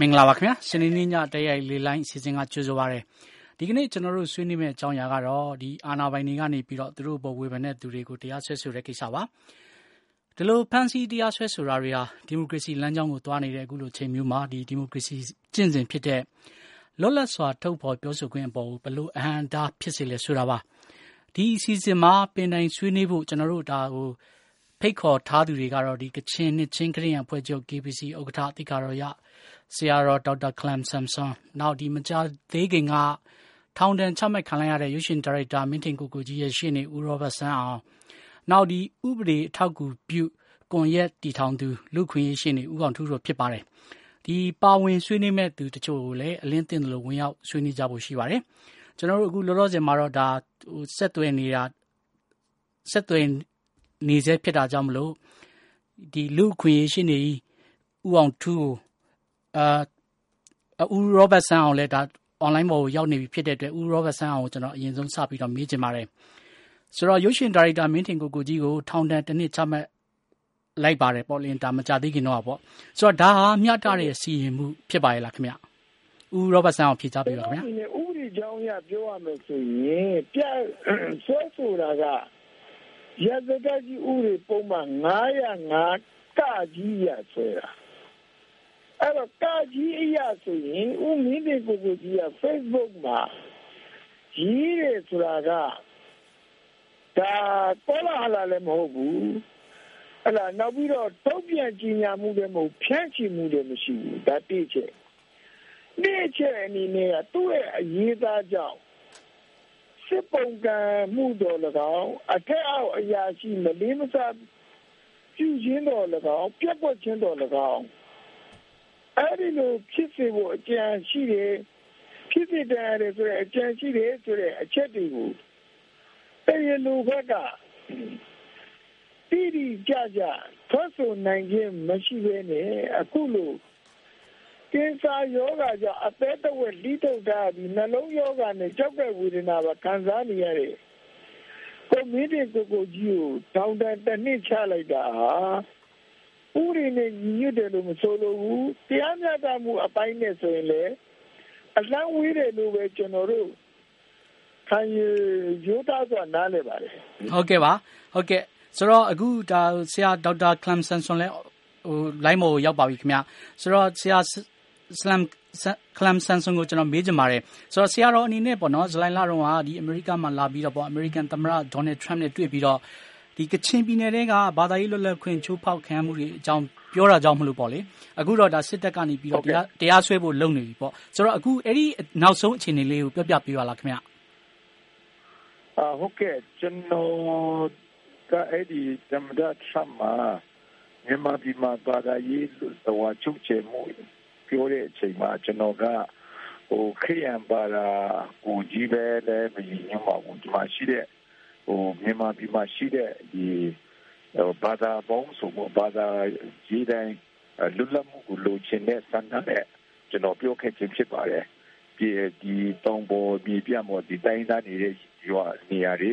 မင်္ဂလာပါခင်ဗျာစနေနေ့ညတရိုက်လေးလိုင်းအစီအစဉ်ကကြိုဆိုပါရစေဒီကနေ့ကျွန်တော်တို့ဆွေးနွေးမယ့်အကြောင်းအရာကတော့ဒီအာနာပိုင်တွေကနေပြီးတော့သူတို့ပေါ်ဝေဖန်တဲ့သူတွေကိုတရားစွဲဆိုတဲ့ကိစ္စပါဒီလိုဖန်စီတရားစွဲဆိုတာတွေဟာဒီမိုကရေစီလမ်းကြောင်းကိုသွားနေတဲ့အခုလိုချိန်မျိုးမှာဒီဒီမိုကရေစီကျင့်စဉ်ဖြစ်တဲ့လွတ်လပ်စွာထုတ်ဖော်ပြောဆိုခွင့်အပေါ်ဘလို့အဟံတားဖြစ်စေလဲဆိုတာပါဒီအစီအစဉ်မှာပင်တိုင်ဆွေးနွေးဖို့ကျွန်တော်တို့ဒါဟိုဖိတ်ခေါ်ထားသူတွေကတော့ဒီကချင်နှစ်ချင်းခရီးရန်ဖွဲ့ချုပ် KBC ဥက္ကဋ္ဌအတိကာရောရ ဆရာတော်ဒေါက်တာကလမ်ဆမ်ဆွန်နောက်ဒီမကြသေးခင်ကထောင်ဒဏ်ချမှတ်ခံလိုက်ရတဲ့ရုပ်ရှင်ဒါရိုက်တာမင်းထင်ကိုကိုကြီးရဲ့ရှေ့နေဦးရောဘတ်ဆန်းအောင်နောက်ဒီဥပဒေအထောက်အကူပြုကွန်ရက်တီထောင်သူလူခွင့်ရေးရှေ့နေဦးကောင်ထူးတို့ဖြစ်ပါတယ်ဒီပါဝင်ဆွေးနွေးမဲ့သူတချို့ကိုလည်းအလင်းတင်တယ်လို့ဝင်ရောက်ဆွေးနွေးကြဖို့ရှိပါတယ်ကျွန်တော်တို့အခုလောလောဆယ်မှာတော့ဒါဟိုဆက်သွယ်နေတာဆက်သွယ်နေစေဖြစ်တာကြောင့်မလို့ဒီလူခွင့်ရေးရှေ့နေဦးအောင်ထူးကို အာဦးရောဘတ်ဆန်အောင်လည်းဒါ online ပေါ်ကိုရောက်နေပြီဖြစ်တဲ့အတွက်ဦးရောဘတ်ဆန်အောင်ကိုကျွန်တော်အရင်ဆုံးစပြီးတော့မေးချင်ပါတယ်ဆိုတော့ရုပ်ရှင်ဒါရိုက်တာမင်းထင်ကိုကိုကြီးကိုထောင်ဒဏ်တစ်နှစ်ချမှတ်လိုက်ပါတယ်ပေါ့လင်းဒါမကြသေးခင်တော့ပေါ့ဆိုတော့ဒါဟာမျှတတဲ့စီရင်မှုဖြစ်ပါရဲ့လားခင်ဗျဦးရောဘတ်ဆန်အောင်ဖြေချပေးပါခင်ဗျာဥပဒေကြောင်းရပြောရမယ်ဆိုရင်ပြဆွဲဆိုတာကရသကကြီးဥပဒေပုံမှန်905ကကြီးရဆွဲတာ အဲ့တော့ကာကြီးအရာဆိုရင်ဦးမင်းတင်ကိုကိုကြီးက Facebook မှာကြီးတယ်ဆိုတာကဒါပေါ်လာလာလည်းမဟုတ်ဘူးအဲ့ဒါနောက်ပြီးတော့တုံ့ပြန်ကြီးညာမှုလည်းမဟုတ်ဖြန့်ချီမှုလည်းမရှိဘူးဒါတိကျနေ့ချက်အနေနဲ့ကသူ့ရဲ့အရေးသားကြောင့်စစ်ပုံကံမှုတော်၎င်းအထက်အောက်အရာရှိမလေးမစားပြုခြင်းတော်၎င်းပြတ်ပွက်ခြင်းတော်၎င်း အဲ့ဒီလိုဖြစ်စေဖို့အကြံရှိတယ်ဖြစ်စေတယ်ဆိုတဲ့အကြံရှိတယ်ဆိုတဲ့အချက်တွေကိုတရားလိုဘက်ကတိတိကျကျထွက်ဆိုနိုင်ခြင်းမရှိဘဲနဲ့အခုလိုကင်ဆာယောဂါကြောင့်အသက်တဝက်လိထုတ်တာဒီနှလုံးယောဂါနဲ့ကြောက်ကဝေဒနာပါခံစားနေရတယ်ကိုမင်းတွေကိုကိုကြီးကိုတောင်းတတစ်နှစ်ချလိုက်တာဟာ ဥရိနဲ့ညီညွတ်တယ်လို့မဆိုလိုဘူးတရားမျှတမှုအပိုင်းနဲ့ဆိုရင်လေအလန်းဝေးတယ်လို့ပဲကျွန်တော်တို့ခံယူရိုးသားစွာနားလည်ပါတယ်ဟုတ်ကဲ့ပါဟုတ်ကဲ့ဆိုတော့အခုဒါဆရာဒေါက်တာကလမ်ဆန်ဆွန်လည်းဟို line မော်ရောက်ပါပြီခင်ဗျဆိုတော့ဆရာစလမ်ကလမ်ဆန်ဆွန်ကိုကျွန်တော်မေးချင်ပါတယ်ဆိုတော့ဆရာတော်အနေနဲ့ပေါ့နော်ဇလိုင်လာတော့ဟာဒီအမေရိကမှာလာပြီးတော့ပေါ့အမေရိကန်သမ္မတဒေါ်နယ်ထရမ့်နဲ့တွေ့ပြီးတော့ဒီ ကချင်ပြည်နယ်ကဘာသာရေးလွတ်လပ်ခွင့် ချိုးဖောက်ခံမှုတွေအကြောင်း ပြောတာကြောင့်မလို့ပေါ့လေ အခုတော့ဒါစစ်တပ်ကနေပြီးတော့တရားတရားစွဲဖို့ လုပ်နေပြီပေါ့ ဆိုတော့အခုအဲ့ဒီနောက်ဆုံး အခြေအနေလေးကို ပြောပြပေးပါလားခင်ဗျအာဟုတ်ကဲ့ ကျွန်တော်ကအဲ့ဒီသမ္မတဆမ်မာမြန်မာပြည်မှာ ဘာသာရေးတော်ချုပ်ချယ်မှု ပြောတဲ့အချိန်မှာ ကျွန်တော်ကဟိုခရီးယန်ဘာသာကိုကြီးပဲလည်းမရင်ညမှာဘူး ဒီမှာရှိတဲ့ ဟိုမြန်မာပြည်မှာရှိတဲ့ဒီဘာသာပေါင်းစုံဘာသာရေးတိုင်းလွတ်လပ်မှုကိုလိုချင်တဲ့စံတမ်းနဲ့ကျွန်တော်ပြောခဲ့ခြင်းဖြစ်ပါတယ်ဒီဒီတောင်ပေါ်ပြည်ပြမော်ဒီတိုင်းသားနေတဲ့ရွာနေရာတွေ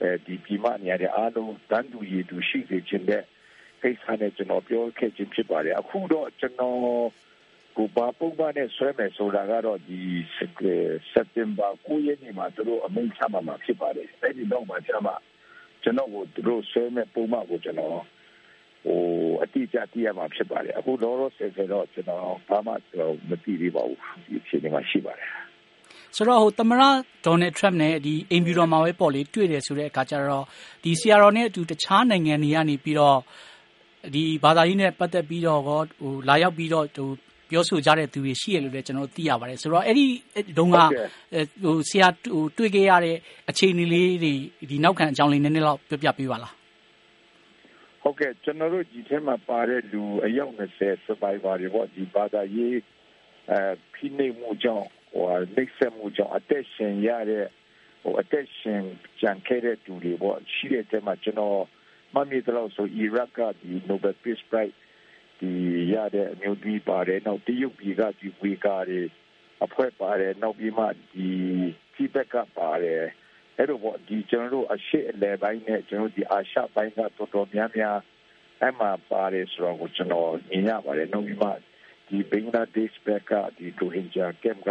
အဲဒီပြည်မနေရာတွေအားလုံးတန်းတူရည်တူရှိစေခြင်းတဲ့ကိစ္စနဲ့ကျွန်တော်ပြောခဲ့ခြင်းဖြစ်ပါတယ်အခုတော့ကျွန်တော် ကိုပါပုံပါနဲ့ဆွဲမယ်ဆိုတာကတော့ဒီစက်တင်ဘာ9ရက်နေ့မှာသူတို့အမိန့်ချမှမှာဖြစ်ပါတယ်အဲ့ဒီတော့မှချမှကျွန်တော်ကိုသူတို့ဆွဲမဲ့ပုံမှန်ကိုကျွန်တော်ဟိုအတိအကျသိရမှာဖြစ်ပါတယ်အခုတော့တော့ဆယ်ဆယ်တော့ကျွန်တော်ဘာမှကျွန်တော်မသိသေးပါဘူးဒီအချိန်မှာရှိပါတယ်ဆိုတော့ဟိုသမရဒေါ်နယ်ထရမ့်နဲ့ဒီအင်ဘီတော်မှာပဲပေါ့လေတွေ့တယ်ဆိုတဲ့အခါကျတော့ဒီဆီယာရောနဲ့အတူတခြားနိုင်ငံတွေကနေပြီးတော့ဒီဘာသာရေးနဲ့ပတ်သက်ပြီးတော့ဟိုလာရောက်ပြီးတော့ဟို ပြောဆိုကြတဲ့သူတွေရှိရလို့လည်းကျွန်တော်သိရပါတယ်ဆိုတော့အဲ့ဒီတုန်းကဟိုဆရာဟိုတွေ့ခဲ့ရတဲ့အခြေအနေလေးတွေဒီနောက်ခံအကြောင်းလေးနည်းနည်းတော့ပြောပြပေးပါလားဟုတ်ကဲ့ကျွန်တော်တို့ဒီထဲမှာပါတဲ့လူအယောက်20 survivor တွေပေါ့ဒီဘာသာရေးအဲဖိနှိပ်မှုကြောင့်ဟိုလက်ဆက်မှုကြောင့်အသက်ရှင်ရတဲ့ဟိုအသက်ရှင်ကြံခဲ့တဲ့သူတွေပေါ့ရှိတဲ့ထဲမှာကျွန်တော်မမီတော့ဆိုအီရတ်ကဒီ Nobel Peace Prize ဒီရတဲ့အမျိုးသမီးပါတယ်နောက်တရုတ်ပြည်ကဒီဝေကာတွေအဖွဲ့ပါတယ်နောက်ပြီးမှဒီဖိဘက်ကပါတယ်အဲ့တော့ပေါ့ဒီကျွန်တော်တို့အရှိအလဲပိုင်းနဲ့ကျွန်တော်ဒီအာရှပိုင်းကတော်တော်များများအဲ့မှာပါတယ်ဆိုတော့ကျွန်တော်မြင်ရပါတယ်နောက်ပြီးမှဒီဒီဘင်္ဂလားဒေ့ရှ်ဘက်ကဒီရိုဟင်ဂျာကမ်က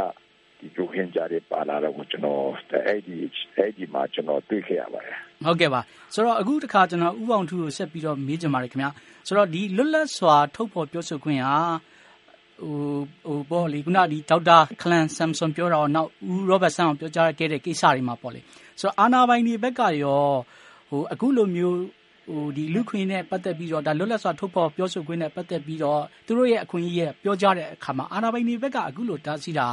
ဒီရိုဟင်ဂျာတွေပါလာတော့ကျွန်တော်အဲ့ဒီအဲ့ဒီမှာကျွန်တော်တွေ့ခဲ့ရပါတယ် ဟုတ်ကဲ့ပါဆိုတော့အခုတခါကျွန်တော်ဥပောင်ထူကိုဆက်ပြီးတော့မေးချင်ပါတယ်ခင်ဗျာဆိုတော့ဒီလွတ်လပ်စွာထုတ်ဖော်ပြောဆိုခွင့်ဟာဟိုဟိုပေါ့လေခုနဒီဒေါက်တာခလန်ဆမ်ဆွန်ပြောတာနောက်ဦးရောဘတ်ဆန်အောင်ပြောကြားခဲ့တဲ့ကိစ္စတွေမှာပေါ့လေဆိုတော့အာနာပိုင်ဒီဘက်ကရောဟိုအခုလိုမျိုးဟိုဒီလူခွင့်နဲ့ပတ်သက်ပြီးတော့ဒါလွတ်လပ်စွာထုတ်ဖော်ပြောဆိုခွင့်နဲ့ပတ်သက်ပြီးတော့သူတို့ရဲ့အခွင့်အရေးရဲ့ပြောကြားတဲ့အခါမှာအာဏာပိုင်တွေဘက်ကအခုလိုတားဆီးတာ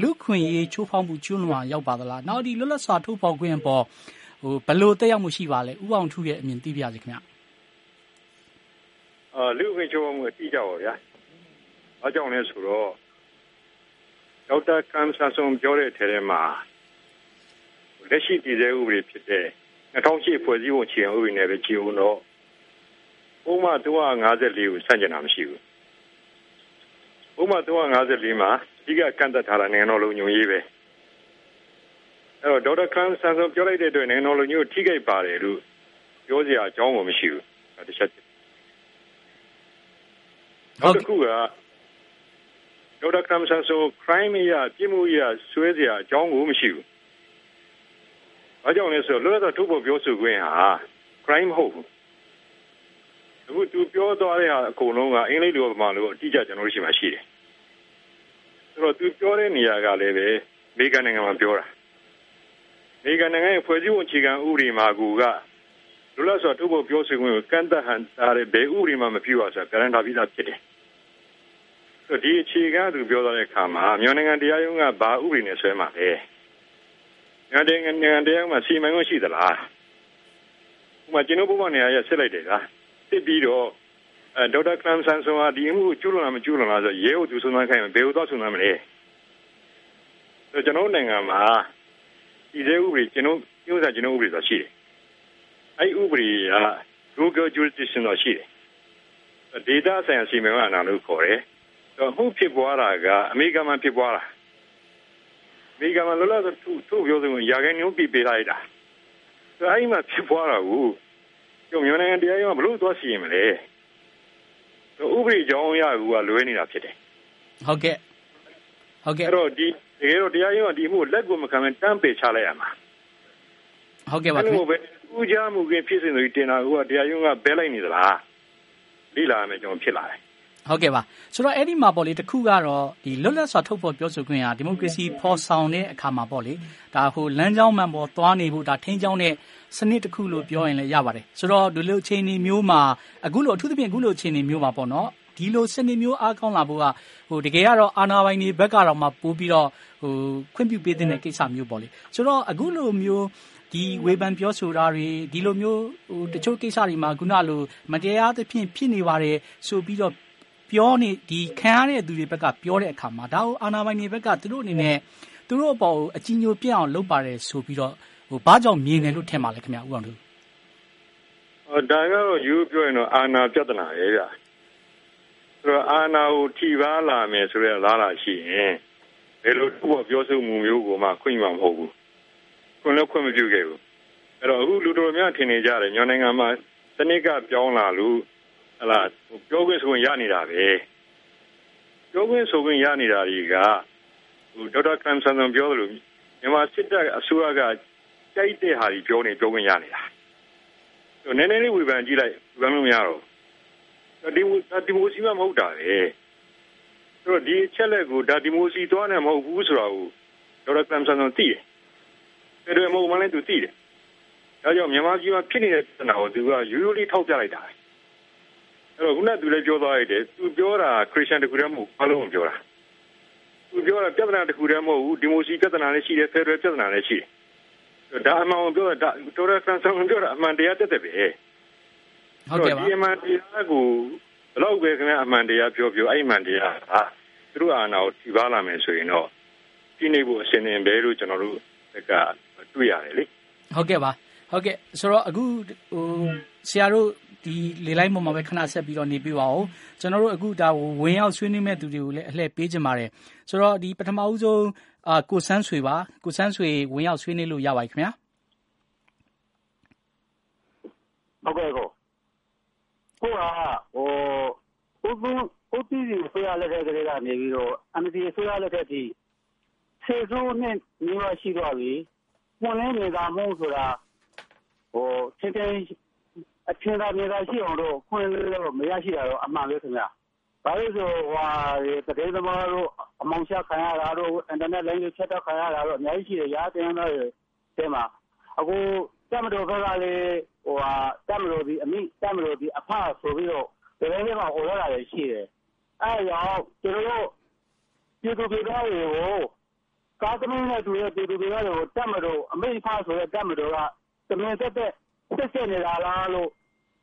လူခွင့်ရေးချိုးဖောက်မှုကျွလွန်ရောက်ပါသလားနောက်ဒီလွတ်လပ်စွာထုတ်ဖော်ခွင့်ပေါ် ဟိုဘယ်လိုတက်ရောက်မှုရှိပါလဲဥအောင်ထုရဲ့အမြင်သိပြစေခင်ဗျအာလူခွင့်ချိုးဖောက်မှုအတိအကျပါဗျာအားကြောင့်လဲဆိုတော့ဒေါက်တာကမ်ဆာဆွန်ပြောတဲ့ထဲမှာလက်ရှိတည်ဆဲဥပဒေဖြစ်တဲ့2008ဖွဲ့စည်းပုံခြေဥပဒေနဲ့ပဲကြည့်ဦးတော့ဥပမာ354ကိုစန့်ကျင်တာမရှိဘူးဥပမာ354မှာအဓိကကန့်သက်ထားတာနိုင်ငံတော်လုံခြုံရေးပဲ အဲ့တော့ဒေါက်တာခန်းဆန်ဆုံးပြောလိုက်တဲ့အတွက်နိုင်ငံတော်လုံခြုံရေးထိခိုက်ပါတယ်လို့ပြောစရာအကြောင်းမရှိဘူးအဲ့တစ်ချက်နောက်တစ်ခုကဒေါက်တာခန်းဆန်ဆုံး crime ရပြစ်မှုရဆွဲစရာအကြောင်းကိုမရှိဘူး။ဘာကြောင့်လဲဆိုတော့လွတ်လပ်ထုတ်ဖို့ပြောဆိုခွင့်ဟာ crime မဟုတ်ဘူး။အခုသူပြောသွားတဲ့ဟာအကုန်လုံးကအင်္ဂလိပ်လိုမှလို့အတိအကျကျွန်တော်တို့ရှိမှရှိတယ်။ဆိုတော့သူပြောတဲ့နေရာကလည်းပဲအမေရိကန်နိုင်ငံမှာပြောတာ။အ မေရိကန်နိုင်ငံရဲ့ဖွဲ့စည်းပုံအခြေခံဥပဒေမှာကူကလွတ်လပ်စွာထုတ်ဖို့ပြောဆိုခွင့်ကိုကန့်သတ်ဟန်တာတဲ့ဘယ်ဥပဒေမှမပြုရဆိုတာကရန်တာပြီးသားဖြစ်တယ်။ဆိုဒီအခြေခံသူပြောသွားတဲ့အခါမှာမြန်မာနိုင်ငံတရားရုံးကဘာဥပဒေနဲ့ဆွဲမှာလဲ။ငါတဲ့ငါတဲ့မှာစီမံခွင့်ရှိသလားဥပမာကျွန်တော်ဘုမနေရာရဆက်လိုက်တယ်ကစစ်ပြီးတော့အဲဒေါက်တာကလမ်ဆန်ဆိုတာဒီအမှုကျူးလွန်လားမကျူးလွန်လားဆိုရဲဟုတ်သူဆုံးမခိုင်းမယ်ဘယ်လိုတော့ဆုံးမလဲဆိုကျွန်တော်နိုင်ငံမှာ ဒီတဲ့ဥပဒေကျွန်တော်ပြောစားကျွန်တော်ဥပဒေဆိုရှိတယ်အဲ့ဥပဒေက Google jurisdiction တော့ရှိတယ် data ဆိုင်ရာစီမံခွင့်အနာလို့ခေါ်တယ်တော့မှုဖြစ်ပွားတာကအမေရိကန်မှာဖြစ်ပွားတာမိကမလောလောသူသူပြောဆိုရာခိုင်နှုန်းပြပေးလိုက်တာအဲအဲ့မှာဖြစ်ပွားတာကိုကျုံမြန်မာနိုင်ငံတရားရုံးကဘလို့သွားစီရင်မလဲဥပဒေကြောင်းအရကလွဲနေတာဖြစ်တယ်ဟုတ်ကဲ့ ဟုတ်ကဲ့အဲ့တော့ဒီတကယ်တော့တရားရုံးကဒီမှုလက်ကိုမခံမဲ့တန်းပေချလိုက်ရမှာဟုတ်ကဲ့ပါခင်ဗျာဥကြမှုကဖြစ်စဉ်တွေတင်တာကတရားရုံးကဘဲလိုက်နေသလားလိလာမယ်ကျွန်တော်ဖြစ်လာတယ်ဟုတ်ကဲ့ပါဆိုတော့အဲ့ဒီမှာပေါ့လေတခုကတော့ဒီလွတ်လပ်စွာထုတ်ဖော်ပြောဆိုခွင့်ဟာဒီမိုကရေစီဖော်ဆောင်တဲ့အခါမှာပေါ့လေဒါဟိုလမ်းကြောင်းမှန်ပေါ်သွားနေဖို့ဒါထိန်းကျောင်းတဲ့စနစ်တစ်ခုလို့ပြောရင်လည်းရပါတယ်ဆိုတော့ဒီလိုအခြေအနေမျိုးမှာအခုလိုအထူးသဖြင့်အခုလိုအခြေအနေမျိုးမှာပေါ့နော် ဒီလိုစနစ်မျိုးအားကောင်းလာဖို့ကဟိုတကယ်ကတော့အာနာပိုင်တွေဘက်ကတော့မှပို့ပြီးတော့ဟိုခွင့်ပြုပေးတဲ့ကိစ္စမျိုးပေါ့လေဆိုတော့အခုလိုမျိုးဒီဝေဖန်ပြောဆိုတာတွေဒီလိုမျိုးဟိုတချို့ကိစ္စတွေမှာခုနလိုမတရားသဖြင့်ဖြစ်နေပါတယ်ဆိုပြီးတော့ပြောနေဒီခံရတဲ့သူတွေဘက်ကပြောတဲ့အခါမှာဒါကိုအာနာပိုင်တွေဘက်ကသူတို့အနေနဲ့သူတို့အပေါ်အကြီးညိုပြအောင်လုပ်ပါတယ်ဆိုပြီးတော့ဟိုဘာကြောင့်မြင်တယ်လို့ထင်ပါလဲခင်ဗျာဦးအောင်သူဟောဒါကတော့ယူပြောရင်တော့အာနာပြဿနာပဲဗျာ ဆိုတော့အာနာကိုထိပါလာမယ်ဆိုရလားလားရှိရင်ဘယ်လိုသူ့ပြောဆိုမှုမျိုးကိုမှခွင့်မှာမဟုတ်ဘူးခွင့်လည်းခွင့်မပြုခဲ့ဘူးအဲ့တော့အခုလူတော်များထင်နေကြတယ်ညနိုင်ငံမှာစနစ်ကပြောင်းလာလို့ဟလာပြောခွင့်ဆိုရင်ရနေတာပဲပြောခွင့်ဆိုခွင့်ရနေတာတွေကဟိုဒေါက်တာကမ်ဆန်ဆန်ပြောသလိုမြန်မာစစ်တပ်အစိုးရကကြိုက်တဲ့ဟာကြီးပြောနေပြောခွင့်ရနေတာဟိုနည်းနည်းလေးဝေဖန်ကြည့်လိုက်ဝေဖန်လို့မရတော့ ဒီဒီမိုစီမမဟုတ်တာလေဆိုတော့ဒီချက်လက်ကိုဒါဒီမိုစီသွားနေမဟုတ်ဘူးဆိုတာကိုဒေါက်တာကမ်ဆန်ဆန်သိတယ်တယ်တယ်မဟုတ်မှလည်းသူသိတယ်ဒါကြောင့်မြန်မာပြည်မှာဖြစ်နေတဲ့ပြဿနာကိုသူကရိုးရိုးလေးထောက်ပြလိုက်တာအဲ့တော့ခုနကသူလည်းပြောသွားရတယ်သူပြောတာခရစ်ယာန်တခုတည်းမဟုတ်ဘာလို့မပြောတာသူပြောတာပြဿနာတခုတည်းမဟုတ်ဘူးဒီမိုစီပြဿနာလည်းရှိတယ်ဖက်ဒရယ်ပြဿနာလည်းရှိတယ်ဒါအမှန်ကိုပြောတာဒေါ်ရဆန်ဆန်ပြောတာအမှန်တရားတက်တယ်ပဲ ဟုတ်ကဲ့ပါဒီအမှန်တရားကိုဘလောက်ပဲခင်ဗျအမှန်တရားပြောပြောအဲ့အမှန်တရားဟာသူတို့အာဏာကိုထိပါလာမယ်ဆိုရင်တော့ဒီနေ့ဖို့အစဉ်အင်ပဲလို့ကျွန်တော်တို့ကတွေ့ရတယ်လေဟုတ်ကဲ့ပါဟုတ်ကဲ့ဆိုတော့အခုဟိုဆရာတို့ဒီလေလိုက်ပေါ်မှာပဲခဏဆက်ပြီးတော့နေပြပါဦးကျွန်တော်တို့အခုဒါဝင်ရောက်ဆွေးနွေးမဲ့သူတွေကိုလည်းအလှည့်ပေးကြပါတယ်ဆိုတော့ဒီပထမဦးဆုံးအာကိုဆန်းဆွေပါကိုဆန်းဆွေဝင်ရောက်ဆွေးနွေးလို့ရပါပြီခင်ဗျာဟုတ်ကဲ့ကိုကိုကဟို ဦးသူဦးတီးစီအစိုးရလက်ထက်ကလေးကနေပြီးတော့ NLD အစိုးရလက်ထက်ထိ ဆယ်စုနှစ်နီးပါးရှိသွားပြီ။ပွင့်လင်းမြင်သာမှုဆိုတာ ထင်ထင်အထင်သာမြင်သာရှိအောင်တော့အခွင့်အရေးမရရှိတာတော့ အမှန်ပဲခင်ဗျ။ဘာလို့လဲဆိုတော့ သတင်းသမားတို့ အမှောင်ချခံရတာတို့၊အင်တာနက်လိုင်းတွေ ဖြတ်တောက်ခံရတာတို့ အများကြီးရှိတယ်။ရဟန်းတော်တွေထဲမှာ။အခု တပ်မတော်ဘက်ကလည်း တပ်မတော်သည် အမိ၊တပ်မတော်သည် အဖ ဆိုပြီးတော့ သတင်းထဲမှာအော်ထားတာတွေရှိတယ်။အဲဒါကြောင့်ကျနော်တို့ပြည်သူပြည်သားတွေကိုကားသမီးနဲ့တူတဲ့ပြည်သူပြည်သားတွေကိုတပ်မတော်အမိအဖဆိုတဲ့တပ်မတော်ကတမင်သက်သက်စစ်ဆေးနေတာလားလို့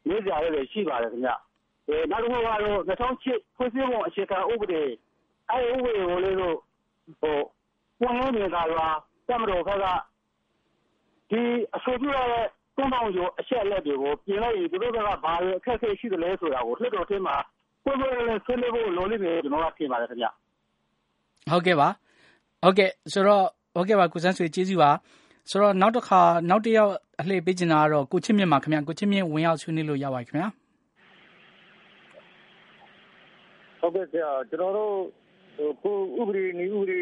မေးစရာလေးတွေရှိပါတယ်ခင်ဗျ။နောက်တခုကတော့၂၀၀၈ဖွဲ့စည်းပုံအခြေခံဥပဒေအဲဒီဥပဒေကိုလည်းပွင့်လင်းမြင်သာစွာတပ်မတော်ဘက်ကဒီအဆိုပြုထားတဲ့ သုံးထောင်ကျော်အချက်အလက်တွေကို ပြင်လိုက်ရင် သူတို့ဘက်က ဘာတွေအခက်အခဲရှိသလဲဆိုတာကို လွှတ်တော်ထဲမှာ ပွင့်ပွင့်လင်းလင်း ဆွေးနွေးဖို့ လိုလိမ့်မယ်လို့ ကျနော်ကထင်ပါတယ်ခင်ဗျ။ဟုတ်ကဲ့ပါ။ဟုတ်ကဲ့ဆိုတော့ဟုတ်ကဲ့ပါ ကိုစန်းဆွေ ကျေးဇူးပါ။ဆိုတော့နောက်တခါနောက်တယောက် အလှည့်ပေးချင်တာကတော့ ကိုချစ်မြင့်ပါခင်ဗျ။ကိုချစ်မြင့် ဝင်ရောက်ဆွေးနွေးလို့ ရပါတယ်ခင်ဗျာ။ဟုတ်ကဲ့ဆရာ ကျွန်တော်တို့ခုဥပဒေ နည်းဥပဒေ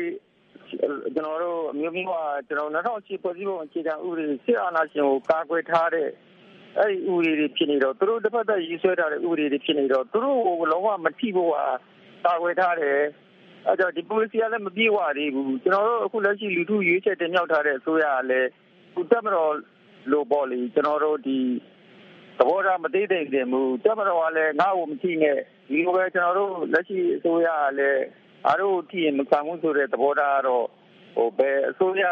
ကျွန်တော်တို့အမျိုးမျိုးကကျွန်တော်2008ဖွဲ့စည်းပုံအခြေခံဥပဒေစစ်အာဏာရှင်ကိုကာကွယ်ထားတဲ့အဲ့ဒီဥပဒေတွေဖြစ်နေတော့သူတို့တစ်ဖက်သက်ရေးဆွဲထားတဲ့ဥပဒေတွေဖြစ်နေတော့သူတို့ကိုလုံးဝမထိဖို့ဟာကာကွယ်ထားတယ်အဲ့တော့ဒီ policy ကလည်းမပြေဝသေးဘူးကျွန်တော်တို့အခုလက်ရှိလူထုရွေးချယ်တင်မြှောက်ထားတဲ့အစိုးရကလည်းခုတက်မတော်လို့ပေါ့လေကျွန်တော်တို့ဒီသဘောထားမသေးသေးတင်ဘူးတက်မတော်ကလည်းငါ့ကိုမထိနဲ့ဒီလိုပဲကျွန်တော်တို့လက်ရှိအစိုးရကလည်း အားတို့ထိရင်မခံဘူးဆိုတဲ့သဘောထားကတော့ဟိုဘယ်အစိုးရ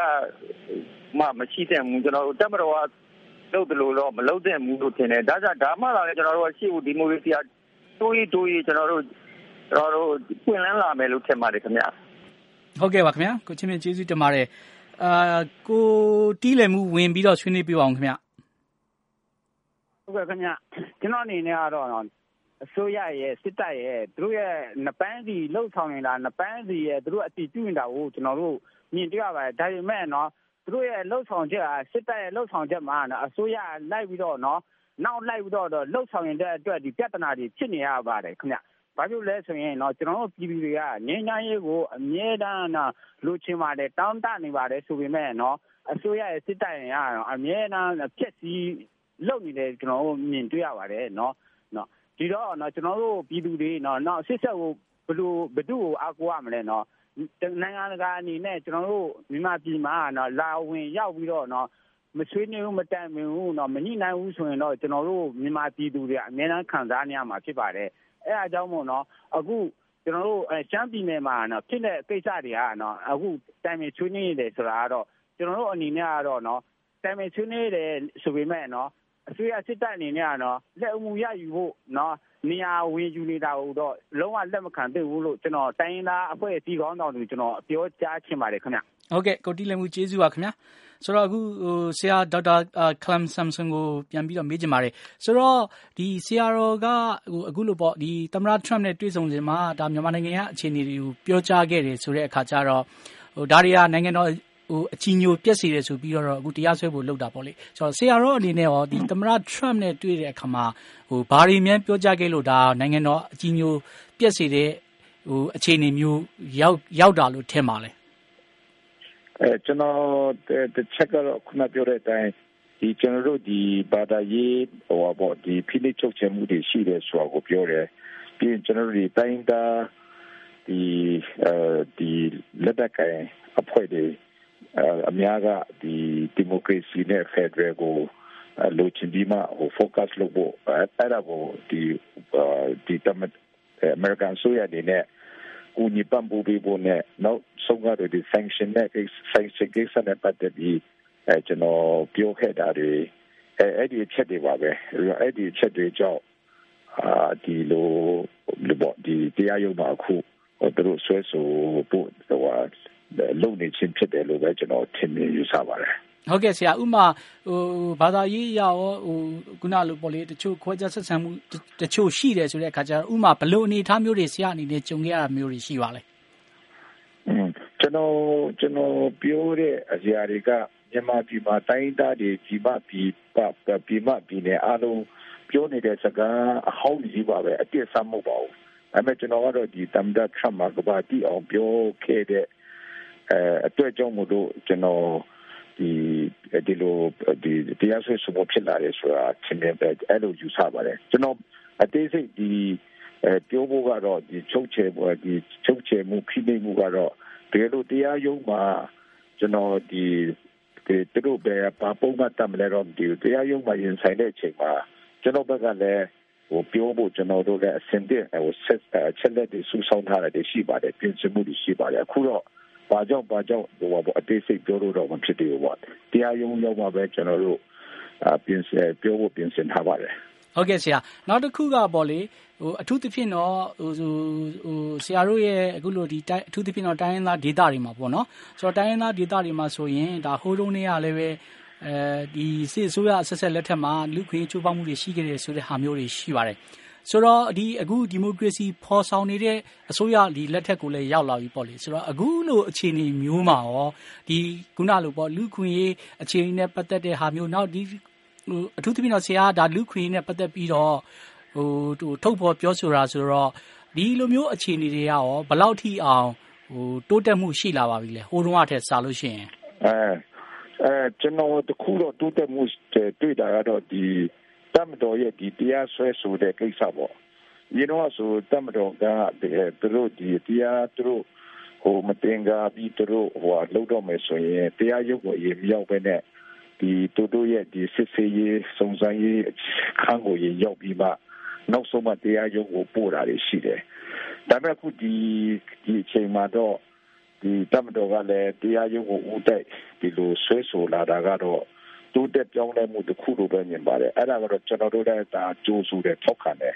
မှမရှိတဲ့ဘူးကျွန်တော်တို့တက်မတော်ကလုပ်တယ်လို့တော့မလုပ်တဲ့ဘူးလို့ထင်တယ်ဒါကြောင့်ဒါမှလာလည်းကျွန်တော်တို့ရှေ့ဦးဒီမိုကရေစီအတိုးရီတိုးရီကျွန်တော်တို့ကျွန်တော်တို့ပွင့်လန်းလာမယ်လို့ထင်ပါတယ်ခင်ဗျဟုတ်ကဲ့ပါခင်ဗျာကိုချင်းမြင့်ကျေးဇူးတင်ပါတယ်အာကိုတီးလည်မှုဝင်ပြီးတော့ဆွေးနွေးပြအောင်ခင်ဗျဟုတ်ကဲ့ခင်ဗျကျွန်တော်အနေနဲ့ကတော့ အစိုးရရဲ့စစ်တပ်ရဲ့သူတို့ရဲ့နပန်းစီလှုပ်ဆောင်နေတာနပန်းစီရဲ့သူတို့အတီးပြုနေတာကိုကျွန်တော်တို့မြင်တွေ့ရပါတယ်ဒါပေမဲ့နော်သူတို့ရဲ့လှုပ်ဆောင်ချက်ကစစ်တပ်ရဲ့လှုပ်ဆောင်ချက်မှာနော်အစိုးရလိုက်ပြီးတော့နော်နောက်လိုက်ပြီးတော့လှုပ်ဆောင်ရင်တဲ့အတွက်ဒီပြဿနာတွေဖြစ်နေရပါတယ်ခင်ဗျဘာဖြစ်လဲဆိုရင်တော့ကျွန်တော်တို့ပြည်သူတွေကငင်းချမ်းရေးကိုအမြဲတမ်းလိုချင်ပါတယ်တောင်းတနေပါတယ်ဆိုပေမဲ့နော်အစိုးရရဲ့စစ်တပ်ရင်ကတော့အမြဲတမ်းဖြက်စီးလုပ်နေတယ်ကျွန်တော်တို့မြင်တွေ့ရပါတယ်နော်နော် ဒီတော့နော်ကျွန်တော်တို့ပြည်သူတွေနော်နောက်စစ်ဆက်ကိုဘယ်လိုဘယ်သူ့ကိုအားကိုးရမလဲနော်နိုင်ငံတကာအနေနဲ့ကျွန်တော်တို့မြန်မာပြည်မှာနော်လာဝင်ရောက်ပြီးတော့နော်မဆွေးနွေးဘူးမတန်မင်ဘူးနော်မညှိနှိုင်းဘူးဆိုရင်တော့ကျွန်တော်တို့မြန်မာပြည်သူတွေအများအားခံစားနေရမှာဖြစ်ပါတယ်အဲအားကြောင့်မို့နော်အခုကျွန်တော်တို့ရှမ်းပြည်နယ်မှာနော်ဖြစ်တဲ့ကိစ္စတွေကနော်အခုတိုင်ပင်ဆွေးနွေးနေတယ်ဆိုတာကတော့ကျွန်တော်တို့အနေနဲ့ကတော့နော်တိုင်ပင်ဆွေးနွေးတယ်ဆိုပေမဲ့နော် အစိုးရစစ်တပ်အနေနဲ့ကတော့လက်အမှုရယူဖို့နော်နေရာဝင်ယူနေတာကိုတော့လုံးဝလက်မခံသင့်ဘူးလို့ကျွန်တော်တိုင်းရင်းသားအဖွဲ့အစည်းကောင်းဆောင်တွေကျွန်တော်ပြောကြားချင်ပါတယ်ခင်ဗျဟုတ်ကဲ့ကိုတီလည်းမှုကျေးဇူးပါခင်ဗျာဆိုတော့အခုဟိုဆရာဒေါက်တာကလမ်ဆမ်ဆန်ကိုပြန်ပြီးတော့မေးချင်ပါတယ်ဆိုတော့ဒီဆရာတော်ကဟိုအခုလိုပေါ့ဒီသမ္မတထရမ့်နဲ့တွေ့ဆုံစဉ်မှာဒါမြန်မာနိုင်ငံရဲ့အခြေအနေတွေကိုပြောကြားခဲ့တယ်ဆိုတဲ့အခါကျတော့ဟိုဒါတွေကနိုင်ငံတော် ဟိုအချီညိုပြက်စီတယ်ဆိုပြီးတော့အခုတရားစွဲဖို့လုပ်တာပေါ့လေဆိုတော့ဆရာတော်အနေနဲ့ရောဒီသမ္မတထရမ့်နဲ့တွေ့တဲ့အခါမှာဟိုဘာတွေများပြောကြားခဲ့လို့ဒါနိုင်ငံတော်အချီညိုပြက်စီတဲ့ဟိုအခြေအနေမျိုးရောက်ရောက်တာလို့ထင်ပါလဲအဲကျွန်တော်တစ်ချက်ကတော့ခုနပြောတဲ့အတိုင်းဒီကျွန်တော်တို့ဒီဘာသာရေးဟိုပေါ့ဒီဖိနှိပ်ချုပ်ချယ်မှုတွေရှိတယ်ဆိုတာကိုပြောတယ်ပြီးရင်ကျွန်တော်တို့ဒီတိုင်းတာဒီအဲဒီလက်တက်ကင်အဖွဲ့တွေ အများကဒီဒီမိုကရေစီနဲ့ဖက်ဒရယ်ကိုလိုချင်ပြီးမှဟို focus လုပ်ဖို့အဲ့ဒါကိုဒီဒီတမန်အမေရိကန်ဆိုရနေနဲ့ကူညီပံ့ပိုးပေးဖို့နဲ့နောက်ဆုံးကတော့ဒီ sanction နဲ့ sanction ကိစ္စနဲ့ပတ်သက်ပြီးအဲကျွန်တော်ပြောခဲ့တာတွေအဲအဲ့ဒီအချက်တွေပါပဲအဲ့ဒီအချက်တွေကြောင့်အာဒီလိုလိုပေါ့ဒီတရားရုံးမှာအခုသူတို့ဆွဲဆိုဖို့ဟို လုံနေခြင်းဖြစ်တယ်လို့ပဲကျွန်တော်ထင်မြင်ယူဆပါတယ်ဟုတ်ကဲ့ဆရာဥမာဟိုဘာသာရေးရောဟိုခုနလိုပေါ့လေတချို့ခွဲခြားဆက်ဆံမှုတချို့ရှိတယ်ဆိုတဲ့အခါကျတော့ဥမာဘလို့အနေအထားမျိုးတွေဆရာအနေနဲ့ကြုံခဲ့ရတာမျိုးတွေရှိပါလဲอืมကျွန်တော်ကျွန်တော်ပြောတဲ့အရာတွေကမြန်မာပြည်မှာတိုင်းသားတွေဒီမပြည်ပပြည်မပြည်နယ်အားလုံးပြောနေတဲ့စကားအဟောင်းကြီးပါပဲအပြည့်စမ်းမဟုတ်ပါဘူးဒါပေမဲ့ကျွန်တော်ကတော့ဒီတမ်ဒတ်ထရမကဘာတီအောင်ပြောခဲ့တဲ့ အဲအတွက်ကြောင့်မို့လို့ကျွန်တော်ဒီဒီလိုဒီတရားစွဲဆိုမှုဖြစ်လာတယ်ဆိုတာသင်တယ်ပဲအဲ့လိုယူဆပါတယ်ကျွန်တော်အသေးစိတ်ဒီအဲပြောဖို့ကတော့ဒီချုပ်ချယ်ပေါ်ဒီချုပ်ချယ်မှုဖိနှိပ်မှုကတော့တကယ်လို့တရားရုံးမှာကျွန်တော်ဒီဒီတို့ပဲပါပုံမှတ်တမလဲတော့ဒီတရားရုံးမှာရင်ဆိုင်တဲ့အချိန်မှာကျွန်တော်ဘက်ကလည်းဟိုပြောဖို့ကျွန်တော်တို့လည်းအစင်တဲ့ဟိုဆက်ချက်လက်တွေစူးစောင်းထားတယ်ရှိပါတယ်ပြင်ဆင်မှုတွေရှိပါတယ်အခုတော့ ဘာကြောင့်ဘာကြောင့်ဟိုပေါ့အသေးစိတ်ပြောလို့တော့မဖြစ်သေးဘူးပေါ့တရားရုံးရောက်မှာပဲကျွန်တော်တို့အပြင်ဆင်ပြောဖို့ပြင်ဆင်ထားပါတယ်ဟုတ်ကဲ့ဆရာနောက်တစ်ခုကပေါ့လေဟိုအထူးသဖြင့်တော့ဟိုဟိုဆရာတို့ရဲ့အခုလိုဒီအထူးသဖြင့်တော့တိုင်းရင်းသားဒေသတွေမှာပေါ့နော်ဆိုတော့တိုင်းရင်းသားဒေသတွေမှာဆိုရင်ဒါဟိုးတုံးတွေကလည်းပဲအဲဒီစစ်အစိုးရဆက်ဆက်လက်ထက်မှာလူခွေချိုးဖောက်မှုတွေရှိခဲ့တယ်ဆိုတဲ့ဟာမျိုးတွေရှိပါတယ် ဆိုတော့ဒီအခုဒီမိုကရေစီဖော်ဆောင်နေတဲ့အစိုးရဒီလက်ထက်ကိုလည်းရောက်လာပြီပေါ့လေဆိုတော့အခုလိုအခြေအနေမျိုးမှာရောဒီခုနလိုပေါ့လူခွင့်ရေးအခြေအနေနဲ့ပတ်သက်တဲ့ဟာမျိုးနောက်ဒီဟိုအထူးသဖြင့်တော့ဆရာကဒါလူခွင့်ရေးနဲ့ပတ်သက်ပြီးတော့ဟိုထုတ်ဖော်ပြောဆိုတာဆိုတော့ဒီလိုမျိုးအခြေအနေတွေကရောဘယ်လောက်ထိအောင်ဟိုတိုးတက်မှုရှိလာပါပြီလဲဟိုတုန်းကထက်စာလို့ရှိရင်အဲအဲကျွန်တော်တခုတော့တိုးတက်မှုတွေ့တာကတော့ဒီ တမတော်ရဲ့ဒီတရားဆွဲဆိုတဲ့ကိစ္စပေါ့။ဒီတော့ဆိုတမတော်ကသူတို့ဒီတရားသူတို့ဟိုမတင်ကားပြီးသူတို့ဟိုလောက်တော့မယ်ဆိုရင်တရားရုပ်ကိုရေမြောက်ပဲနဲ့ဒီသူတို့ရဲ့ဒီစစ်စေးရေးစုံစမ်းရေးခန်းကိုရေရောက်ပြီးမှနောက်ဆုံးမှတရားရုံးကိုပို့တာရှိတယ်။ဒါပေမဲ့အခုဒီဒီအချိန်မှာတော့ဒီတမတော်ကလည်းတရားရုံးကိုဦးတိုက်ဒီလိုဆွဲဆိုလာတာကတော့ တိုးတက်ပြောင်းလဲမှုတစ်ခုလိုပဲမြင်ပါတယ်အဲ့ဒါကတော့ကျွန်တော်တို့လည်းဒါကြိုးစုတယ်ထောက်ခံတယ်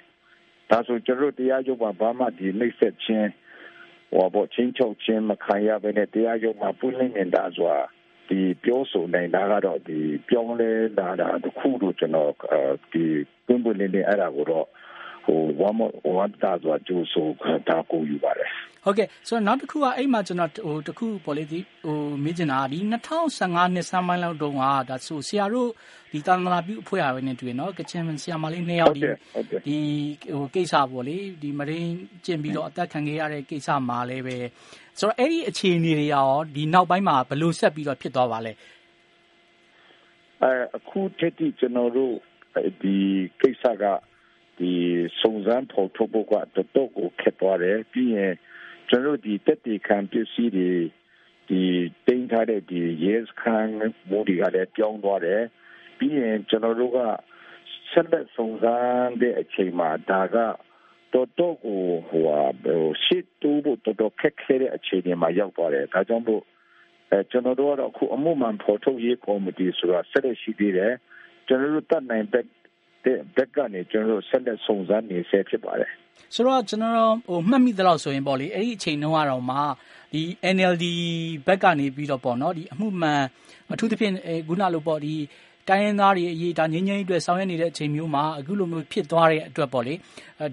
ဒါဆိုကျွန်တော်တို့တရားရုံးမှာဘာမှဒီနှိမ့်ဆက်ခြင်းဟောဘောချင်းချုပ်ခြင်းမခံရဘဲနဲ့တရားရုံးမှာပုလင်းနေတာဆိုတာဒီပြောဆိုနိုင်တာကတော့ဒီပြောင်းလဲလာတာတခုလို့ကျွန်တော်ဒီပွင့်ပွင့်လင်းလင်းအဲ့ဒါကိုတော့ဟိုဝမ်ဝမ်တာဆိုကြိုးဆိုတာကိုယူပါတယ် ဟုတ်ကဲ့ဆိုတော့နောက်တစ်ခုကအဲ့မှာကျွန်တော်ဟိုတခုပေါ့လေဒီဟိုမေးချင်တာဒီ2015နှစ်စမ်းပိုင်းလောက်တုန်းကဒါဆိုဆရာတို့ဒီတာနာပြုအဖွဲ့အစည်းနဲ့တွေ့နော်ကချင်ဆရာမလေးနှစ်ယောက်ဒီဒီဟိုကိစ္စပေါ့လေဒီမရင်းကျင့်ပြီးတော့အသက်ခံခဲ့ရတဲ့ကိစ္စမှာလည်းပဲဆိုတော့အဲ့ဒီအခြေအနေတွေရောဒီနောက်ပိုင်းမှာဘယ်လိုဆက်ပြီးတော့ဖြစ်သွားပါလဲအဲအခုတတိကျွန်တော်တို့ဒီကိစ္စကဒီစုံစမ်းဖော်ထုတ်ဖို့ကတော်တော်ကိုခက်သွားတယ်ပြီးရင် ကျွန်တော်ဒီတက်တီခံပစ္စည်းတွေဒီတင်ထားတဲ့ဒီ yes ခံမိုးဒီကလည်းပြောင်းသွားတယ်ပြီးရင်ကျွန်တော်တို့ကဆက်လက်စုံစမ်းတဲ့အချိန်မှာဒါကတော်တော်ကိုဟိုရှစ်တူဖို့တော်တော်ခက်ခဲတဲ့အခြေအနေမှာရောက်သွားတယ်ဒါကြောင့်မို့အဲကျွန်တော်တို့ကတော့အခုအမှုမှန်ဖော်ထုတ်ရေးကော်မတီဆိုတာဆက်လက်ရှိသေးတယ်ကျွန်တော်တို့တတ်နိုင်တဲ့ဘက်ကနေကျွန်တော်တို့ဆက်လက်စုံစမ်းနေဆဲဖြစ်ပါတယ် ဆိုတော့ ကျွန်တော်ဟိုမှတ်မိသလောက်ဆိုရင်ပေါ့လေ အဲ့ဒီအချိန်တုန်းကတော့မှ ဒီ NLD ဘက်ကနေပြီးတော့ပေါ့နော် ဒီအမှုမှန်အထူးသဖြင့် ခုနလိုပေါ့ဒီတိုင်းရင်းသားတွေအရေးဒါငင်းငင်းအတွက်ဆောင်ရွက်နေတဲ့အချိန်မျိုးမှာအခုလိုမျိုးဖြစ်သွားတဲ့အတွက်ပေါ့လေ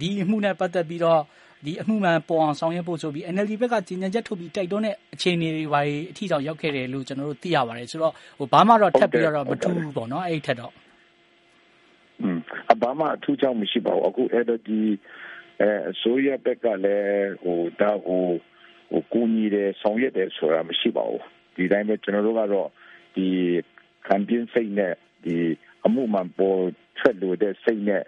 ဒီအမှုနဲ့ပတ်သက်ပြီးတော့ဒီအမှုမှန်ပေါ်အောင်ဆောင်ရွက်ဖို့ဆိုပြီး NLD ဘက်ကကြီးညံချက်ထုတ်ပြီးတိုက်တွန်းတဲ့အခြေအနေတွေဘာတွေအထီတောင်ရောက်ခဲ့တယ်လို့ကျွန်တော်တို့သိရပါတယ်ဆိုတော့ဟိုဘာမှတော့ထပ်ပြီးတော့မထူးဘူးပေါ့နော်အဲ့ဒီထက်တော့อืมအဘာမှအထူးကြောင့်မရှိပါဘူးအခုအဲ့တော့ဒီ အဲအစိုးရဘက်ကလည်းဟိုဒါဟိုဟိုကိုကြီးတယ်ဆောင်ရွက်တယ်ဆိုတာမရှိပါဘူးဒီတိုင်းပဲကျွန်တော်တို့ကတော့ဒီ campaign စိတ်နဲ့ဒီအမှုမှန်ပေါ်ထွက်လို့တဲ့စိတ်နဲ့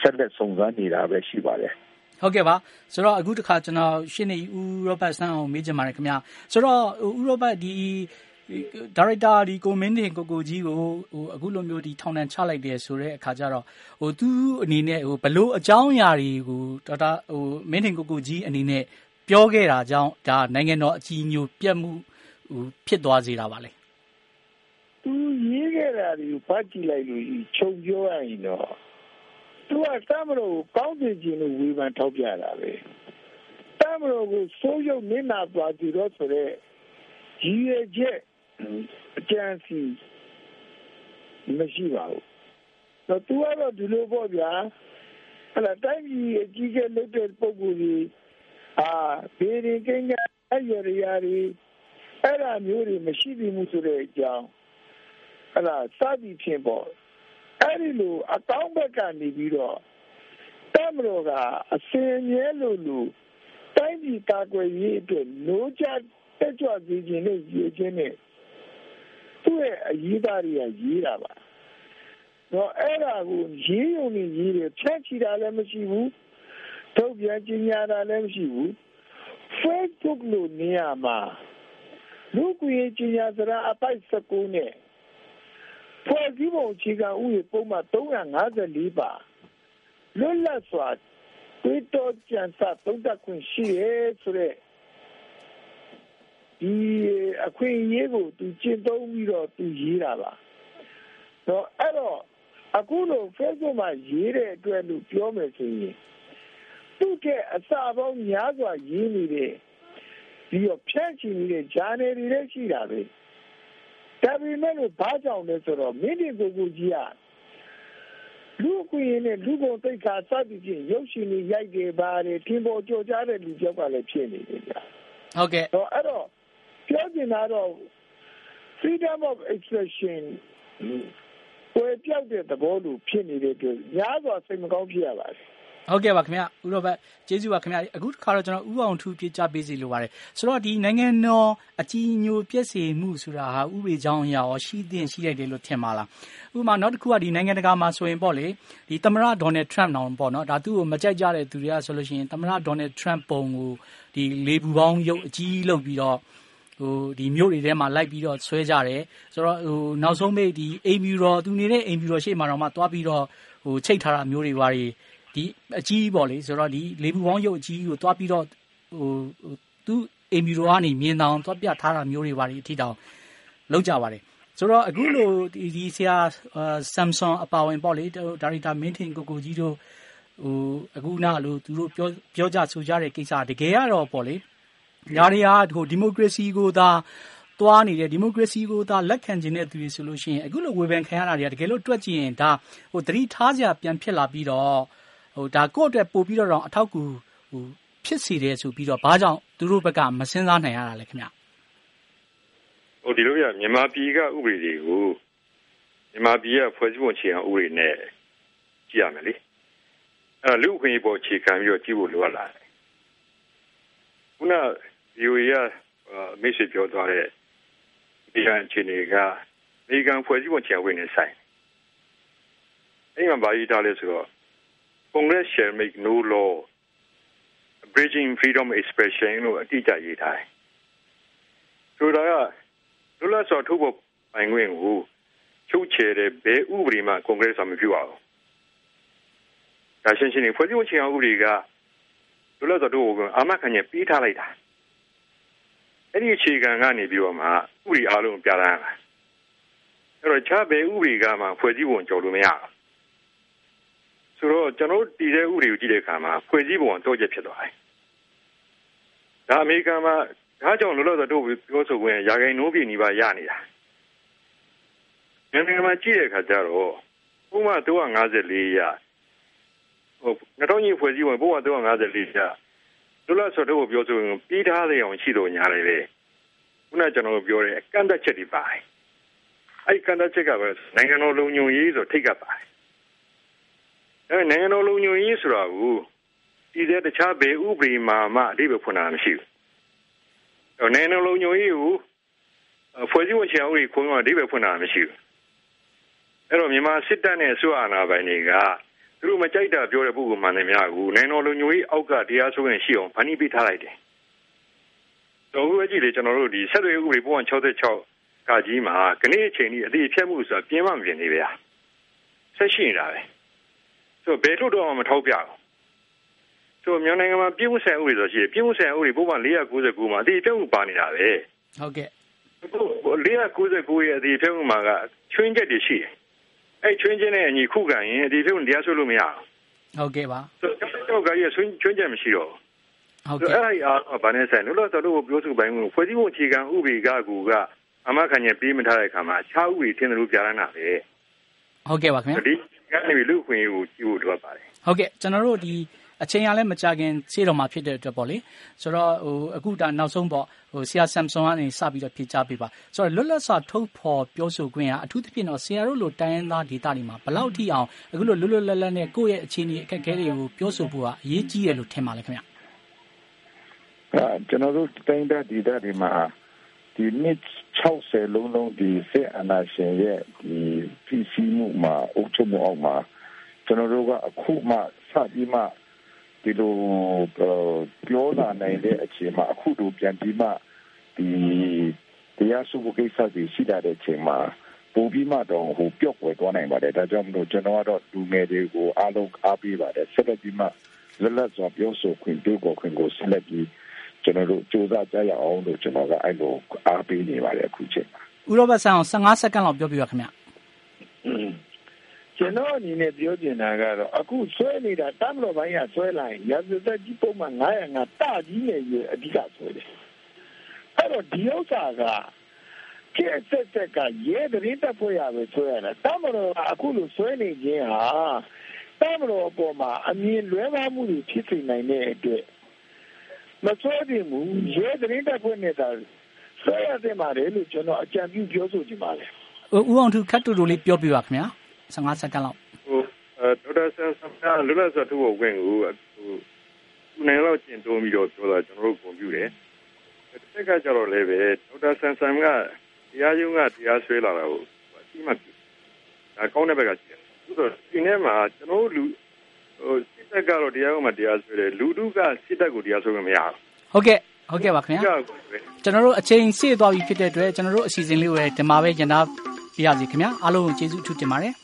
ဆက်လက်စုံစမ်းနေတာပဲရှိပါတယ်ဟုတ်ကဲ့ပါဆိုတော့အခုတခါကျွန်တော်ရှင်းနေဦးရောဘတ်ဆန်းအောင်မေးချင်ပါတယ်ခင်ဗျာဆိုတော့ဦးရောဘတ်ဒီ ဒါရိုက်တာဒီကိုမင်းတင်ကိုကိုကြီးကိုဟိုအခုလိုမျိုးဒီထောင်ဒဏ်ချလိုက်တယ်ဆိုတဲ့အခါကျတော့ဟိုသူအနေနဲ့ဟိုဘလို့အကြောင်းအရာတွေကိုဒေါက်တာဟိုမင်းတင်ကိုကိုကြီးအနေနဲ့ပြောခဲ့တာကြောင့်ဒါနိုင်ငံတော်အကြီးအညိုပြတ်မှုဟိုဖြစ်သွားစေတာပါလေသူရေးခဲ့တာဒီဖတ်ကြည့်လိုက်လို့ခြုံပြောရရင်တော့သူကတမလို့ကောင်းစီခြင်းလို့ဝေဖန်ထောက်ပြတာပဲတမလို့ကိုစိုးရုပ်နစ်နာသွားကြည့်တော့ဆိုတော့ရည်ရွယ်ချက် အကြံစီမရှိပါဘူးတော့သူကတော့ဒီလိုပေါ့ဗျာဟလာတိုင်းပြည်အကြီးကျယ်လုပ်တဲ့ပုံစံကြီးအာဘေးရင်ကင်းကအရရရာတွေအဲ့ဒါမျိုးတွေမရှိသေးဘူးဆိုတဲ့အကြောင်းဟလာစသည်ဖြင့်ပေါ့အဲ့ဒီလိုအကောင်းဘက်ကနေပြီးတော့တတက်မတော်ကအစင်မြဲလို့လို့တိုင်းပြည်ကာကွယ်ရေးအတွက်လိုချတက်ကြွစေခြင်းနဲ့ရည်ချင်းနဲ့ သူ့ရဲ့အရေးသားတွေကရေးတာပါတော့အဲ့ဒါကိုရေးရုံနဲ့ရေးတယ်ဖြတ်ချီတာလည်းမရှိဘူးထုတ်ပြန်ကြေညာတာလည်းမရှိဘူး Facebook လို့နေရာမှာလူကွေကြေညာစရာအပိုက်19နဲ့ဖွဲ့စည်းပုံအခြေခံဥပဒေပုံမှန်354ပါလွတ်လပ်စွာတွေးတောကြံစသုံးသပ်ခွင့်ရှိရဲဆိုတဲ့ ဒီအခွင့်အရေးကိုသူကျင့်သုံးပြီးတော့သူရေးတာပါတော့အဲ့တော့အခုလို Facebook မှာရေးတဲ့အတွက်လို့ပြောမယ်ဆိုရင်သူ့ကအစာပေါင်းများစွာရေးနေတဲ့ပြီးတော့ဖြန့်ချီနေတဲ့ journal တွေလည်းရှိတာပဲဒါပေမဲ့လို့ဘာကြောင့်လဲဆိုတော့မင်းဒီကိုကိုကြီးကလူကွင်းနဲ့လူပုံသိက္ခာစသည်ဖြင့်ရုပ်ရှင်တွေရိုက်တယ်ပါတယ်ထင်ပေါ်ကြော်ကြားတဲ့လူကြောက်ကလည်းဖြစ်နေတယ်ကြာဟုတ်ကဲ့တော့အဲ့တော့ ပြောချင်တာတော့ freedom of expression ကိုပြောက်တဲ့သဘောလိုဖြစ်နေတဲ့အတွက်များစွာစိတ်မကောင်းဖြစ်ရပါတယ်ဟုတ်ကဲ့ပါခင်ဗျဦးရောဘတ်ကျေးဇူးပါခင်ဗျအခုတစ်ခါတော့ကျွန်တော်ဥအောင်ထူပြကြပေးစီလိုပါတယ်ဆိုတော့ဒီနိုင်ငံတော်အကြီးညိုပြည့်စုံမှုဆိုတာဟာဥပဒေကြောင်းအရာရောရှိသင့်ရှိလိုက်တယ်လို့ထင်ပါလားဥပမာနောက်တစ်ခုကဒီနိုင်ငံတကာမှာဆိုရင်ပေါ့လေဒီသမရဒေါ်နယ်ထရမ့်တောင်ပေါ့နော်ဒါသူ့ကိုမကြိုက်ကြတဲ့သူတွေကဆိုလို့ရှိရင်သမရဒေါ်နယ်ထရမ့်ပုံကိုဒီလေပူပေါင်းရုပ်အကြီးလုပ်ပြီးတော့ ဟိုဒီမြို့တွေထဲမှာလိုက်ပြီးတော့ဆွဲကြတယ်ဆိုတော့ဟိုနောက်ဆုံးမိတ်ဒီအိမ်ဗျူတော်သူနေတဲ့အိမ်ဗျူတော်ရှေ့မှာတော့မှသွားပြီးတော့ဟိုချိတ်ထားတာမျိုးတွေပါတွေဒီအကြီးပေါ့လေဆိုတော့ဒီလေပူပေါင်းရုပ်အကြီးကိုသွားပြီးတော့ဟိုသူအိမ်ဗျူတော်ကနေမြင်တောင်သွားပြထားတာမျိုးတွေပါတွေအထိတောင်လောက်ကြပါတယ်ဆိုတော့အခုလိုဒီဒီဆရာ Samsung အပါဝင်ပေါ့လေဒါရီတာမင်းထင်ကိုကိုကြီးတို့ဟိုအခုနလို့သူတို့ပြောပြောကြဆိုကြတဲ့ကိစ္စတကယ်ကတော့ပေါ့လေ ညာတွေဟာဟိုဒီမိုကရေစီကိုသာသွားနေတဲ့ဒီမိုကရေစီကိုသာလက်ခံခြင်းတဲ့သူတွေဆိုလို့ရှိရင်အခုလိုဝေဖန်ခံရတာတွေကတကယ်လို့တွက်ကြည့်ရင်ဒါဟိုသတိထားစရာပြန်ဖြစ်လာပြီးတော့ဟိုဒါကိုယ့်အတွက်ပို့ပြီးတော့အထောက်ကူဟိုဖြစ်စီတယ်ဆိုပြီးတော့ဘာကြောင့်သူတို့ဘက်ကမစင်းစားနိုင်ရတာလဲခင်ဗျဟိုဒီလိုရမြန်မာပြည်ကဥပဒေတွေကိုမြန်မာပြည်ကဖွဲ့စည်းပုံအခြေခံဥပဒေနဲ့ကြည့်ရမယ်လေအဲလူ့အခွင့်အရေးပေါ်အခြေခံပြီးတော့ကြည့်ဖို့လိုအပ်လာတယ်ခုန VOA ကမိတ်ဆွေပြောသွားတဲ့ဒီကအခြေအနေကဒီကံဖွဲ့စည်းပုံအခြေခံဥပဒေနဲ့ဆိုင်အဲ့မှာဘာရေးထားလဲဆိုတော့ Congress shall make no law bridging freedom of expression လို့အတိအကျရေးထားတယ်ဆိုတာကလွတ်လပ်စွာထုတ်ဖော်ပိုင်ခွင့်ကိုချုပ်ချယ်တဲ့ဘယ်ဥပဒေမှကွန်ဂရက်ဆာမပြုအောင်ဒါရှင်းရှင်းနေဖွဲ့စည်းပုံအခြေခံဥပဒေကလွတ်လပ်စွာထုတ်ဖော်ခွင့်အာမခံချက်ပေးထားလိုက်တာ အဲ့ဒီအခြေခံကနေပြီးတော့မှဥပဒေအားလုံးပြတာအဲ့တော့ခြားဘယ်ဥပဒေကမှဖွဲ့စည်းပုံကြော်လို့မရဘူးဆိုတော့ကျွန်တော်တည်တဲ့ဥပဒေကိုကြည့်တဲ့အခါမှာဖွဲ့စည်းပုံတော့ချက်ဖြစ်သွားတယ်ဒါအမေရိကန်မှာဒါကြောင့်လောလောဆယ်တို့ပြောဆိုခွင့်ရာဂိုင်နိုးပြည်နေပါရနေတာမြန်မာမှာကြည့်တဲ့အခါကျတော့ဥပမာ354ရဟို2000ကြီးဖွဲ့စည်းဝင်ပုံမှန်354ရ လောလောဆယ်တို့ပြောဆိုရင်ပြီးထားတဲ့အောင်ရှိတော့ညာလေလေခုနကျွန်တော်ပြောတဲ့ကန့်သက်ချက်တွေပါတယ်အဲ့ကန့်သက်ချက်ကပဲနိုင်ငံတော်လုံခြုံရေးဆိုထိတ်ကပါတယ်အဲ့နိုင်ငံတော်လုံခြုံရေးဆိုတာကိုဒီတဲ့တခြားဘယ်ဥပဒေမှာမှအဓိပ္ပာယ်ဖွင့်တာမရှိဘူးနိုင်ငံတော်လုံခြုံရေးကိုဖွဲ့စည်းဝင်ချေအောင်ကြီးခွင့်အဓိပ္ပာယ်ဖွင့်တာမရှိဘူးအဲ့တော့မြန်မာစစ်တပ်နဲ့အစိုးရအာဏာပိုင်တွေက သူတို့မကြိုက်တာပြောတဲ့ပုဂ္ဂိုလ်မှန်တယ်များကိုနိုင်ငံတော်လုံခြုံရေးအောက်ကတရားစွဲရင်ရှိအောင်ဗန်နီးပေးထားလိုက်တယ်တော့ဘုရားကြီးလေကျွန်တော်တို့ဒီဆက်သွယ်ဥပဒေပုံ66ကကြီးမှာကနေ့အချိန်ကြီးအတိအဖြတ်မှုဆိုတာပြင်းမမပြင်းနေဗျာဆက်ရှိနေတာပဲဆိုဘယ်လို့တော့မထောက်ပြဘူးဆိုမြန်မာနိုင်ငံမှာပြည်မှုဆိုင်ဥပဒေဆိုရှိတယ်ပြည်မှုဆိုင်ဥပဒေပုံမှန်499မှာအတိအဖြတ်မှုပါနေတာပဲဟုတ်ကဲ့499ရဲ့အတိအဖြတ်မှုမှာကချွင်းချက်တွေရှိတယ် အဲ့ချွင်းချင်းနဲ့အညီခုခံရင်ဒီပြုတ်တရားဆွလို့မရဘူးဟုတ်ကဲ့ပါတော့ကကြီးချွင်းချွင်းချက်မရှိတော့ဟုတ်ကဲ့အဲ့ဒီအားဘာနဲ့ဆိုင်လို့လို့ဆိုတော့ပြောစုပိုင်းကိုဖွဲ့စည်းပုံအခြေခံဥပဒေကကူကအမခံညပေးမထားတဲ့အခါမှာအခြားဥပဒေထင်တယ်လို့ပြရတာပဲဟုတ်ကဲ့ပါခင်ဗျာဒီကနေလူခွင့်ကိုကြည့်ဖို့လိုပါတယ်ဟုတ်ကဲ့ကျွန်တော်တို့ဒီ အချိန်ကလည်းမကြာခင်ရှေ့တော်မှာဖြစ်တဲ့အတွက်ပေါ့လေဆိုတော့ဟိုအခုဒါနောက်ဆုံးပေါ့ဟိုဆရာ Samson ကနေစပြီးတော့ဖြေချပေးပါဆိုတော့လွတ်လပ်စွာထုတ်ဖော်ပြောဆိုခွင့်ကအထူးသဖြင့်တော့ဆရာတို့လိုတိုင်းရင်းသားဒေသတွေမှာဘယ်လောက်ထိအောင်အခုလိုလွတ်လွတ်လပ်လပ်နဲ့ကိုယ့်ရဲ့အခြေအနေအခက်အခဲတွေကိုပြောဆိုဖို့ကအရေးကြီးတယ်လို့ထင်ပါလေခင်ဗျအဲကျွန်တော်တို့တိုင်းဒေသတွေမှာဒီနှစ်60လုံးလုံးဒီစစ်အာဏာရှင်ရဲ့ဒီပြည်စည်းမှုမှာအုပ်ချုပ်မှုအောက်မှာကျွန်တော်တို့ကအခုမှစပြီးမှ ဒီလိုပြောလာနိုင်တဲ့အခြေမှာအခုတို့ပြန်ပြီးမှဒီတရားစုဖို့ကိစ္စတွေရှိလာတဲ့အချိန်မှာပိုပြီးမှတော့ဟိုပြော့ကွယ်သွားနိုင်ပါတယ်ဒါကြောင့်မလို့ကျွန်တော်ကတော့လူငယ်တွေကိုအားလုံးအားပေးပါတယ်ဆက်လက်ပြီးမှလက်လက်စွာပြောဆိုခွင့်ပြောခွင့်ကိုဆက်လက်ပြီးကျွန်တော်တို့စူးစမ်းကြရအောင်လို့ကျွန်တော်ကအဲ့လိုအားပေးနေပါတယ်အခုချိန်မှာဥရောပဆန်အောင်15စက္ကန့်လောက်ပြောပြပါခင်ဗျ ကျွန်တော်အနေနဲ့ပြောချင်တာကတော့အခုဆွဲနေတာတမလို့ဘိုင်းကဆွဲလိုက်ရာဇသက်ကြီးပုံမှန်905တကြီးနဲ့ရအဓိကဆွဲတယ်အဲ့တော့ဒီဥစ္စာကကျက်ဆက်ဆက်ကရဲတရင်တက်ဖွဲ့ရပဲဆွဲရတာတမလို့ကအခုလိုဆွဲနေခြင်းဟာတမလို့အပေါ်မှာအမြင်လွဲမှားမှုတွေဖြစ်စေနိုင်တဲ့အတွက်မဆွဲတင်ဘူးရဲတရင်တက်ဖွဲ့နေတာဆွဲရတဲ့မှာလေလို့ကျွန်တော်အကြံပြုပြောဆိုချင်ပါတယ်ဦးအောင်သူခတ်တူတူလေးပြောပြပါခင်ဗျာ 15စက္ကန့်လောက်ဟိုဒေါက်တာဆန်ဆန်ကလွတ်လပ်စွာထုတ်ဖို့ဝင်ကိုဟိုခုနိုင်လောက်ကျင့်သုံးပြီးတော့ပြောတာကျွန်တော်တို့ကွန်ပျူတာတစ်ခါကကြတော့လည်းပဲဒေါက်တာဆန်ဆန်ကတရားရုံးကတရားဆွဲလာတာကိုအတိမပြုဒါကောင်းတဲ့ဘက်ကရှိတယ်ဆိုတော့ဒီနေ့မှာကျွန်တော်တို့လူဟိုစစ်တပ်ကတော့တရားရုံးမှာတရားဆွဲတယ်လူတုကစစ်တပ်ကိုတရားဆွဲမရဘူးဟုတ်ကဲ့ဟုတ်ကဲ့ပါခင်ဗျာကျွန်တော်တို့အချိန်စေ့သွားပြီဖြစ်တဲ့အတွက်ကျွန်တော်တို့အစီအစဉ်လေးကိုဒီမှာပဲညနာပြရစီခင်ဗျာအားလုံးကိုကျေးဇူးအထူးတင်ပါတယ်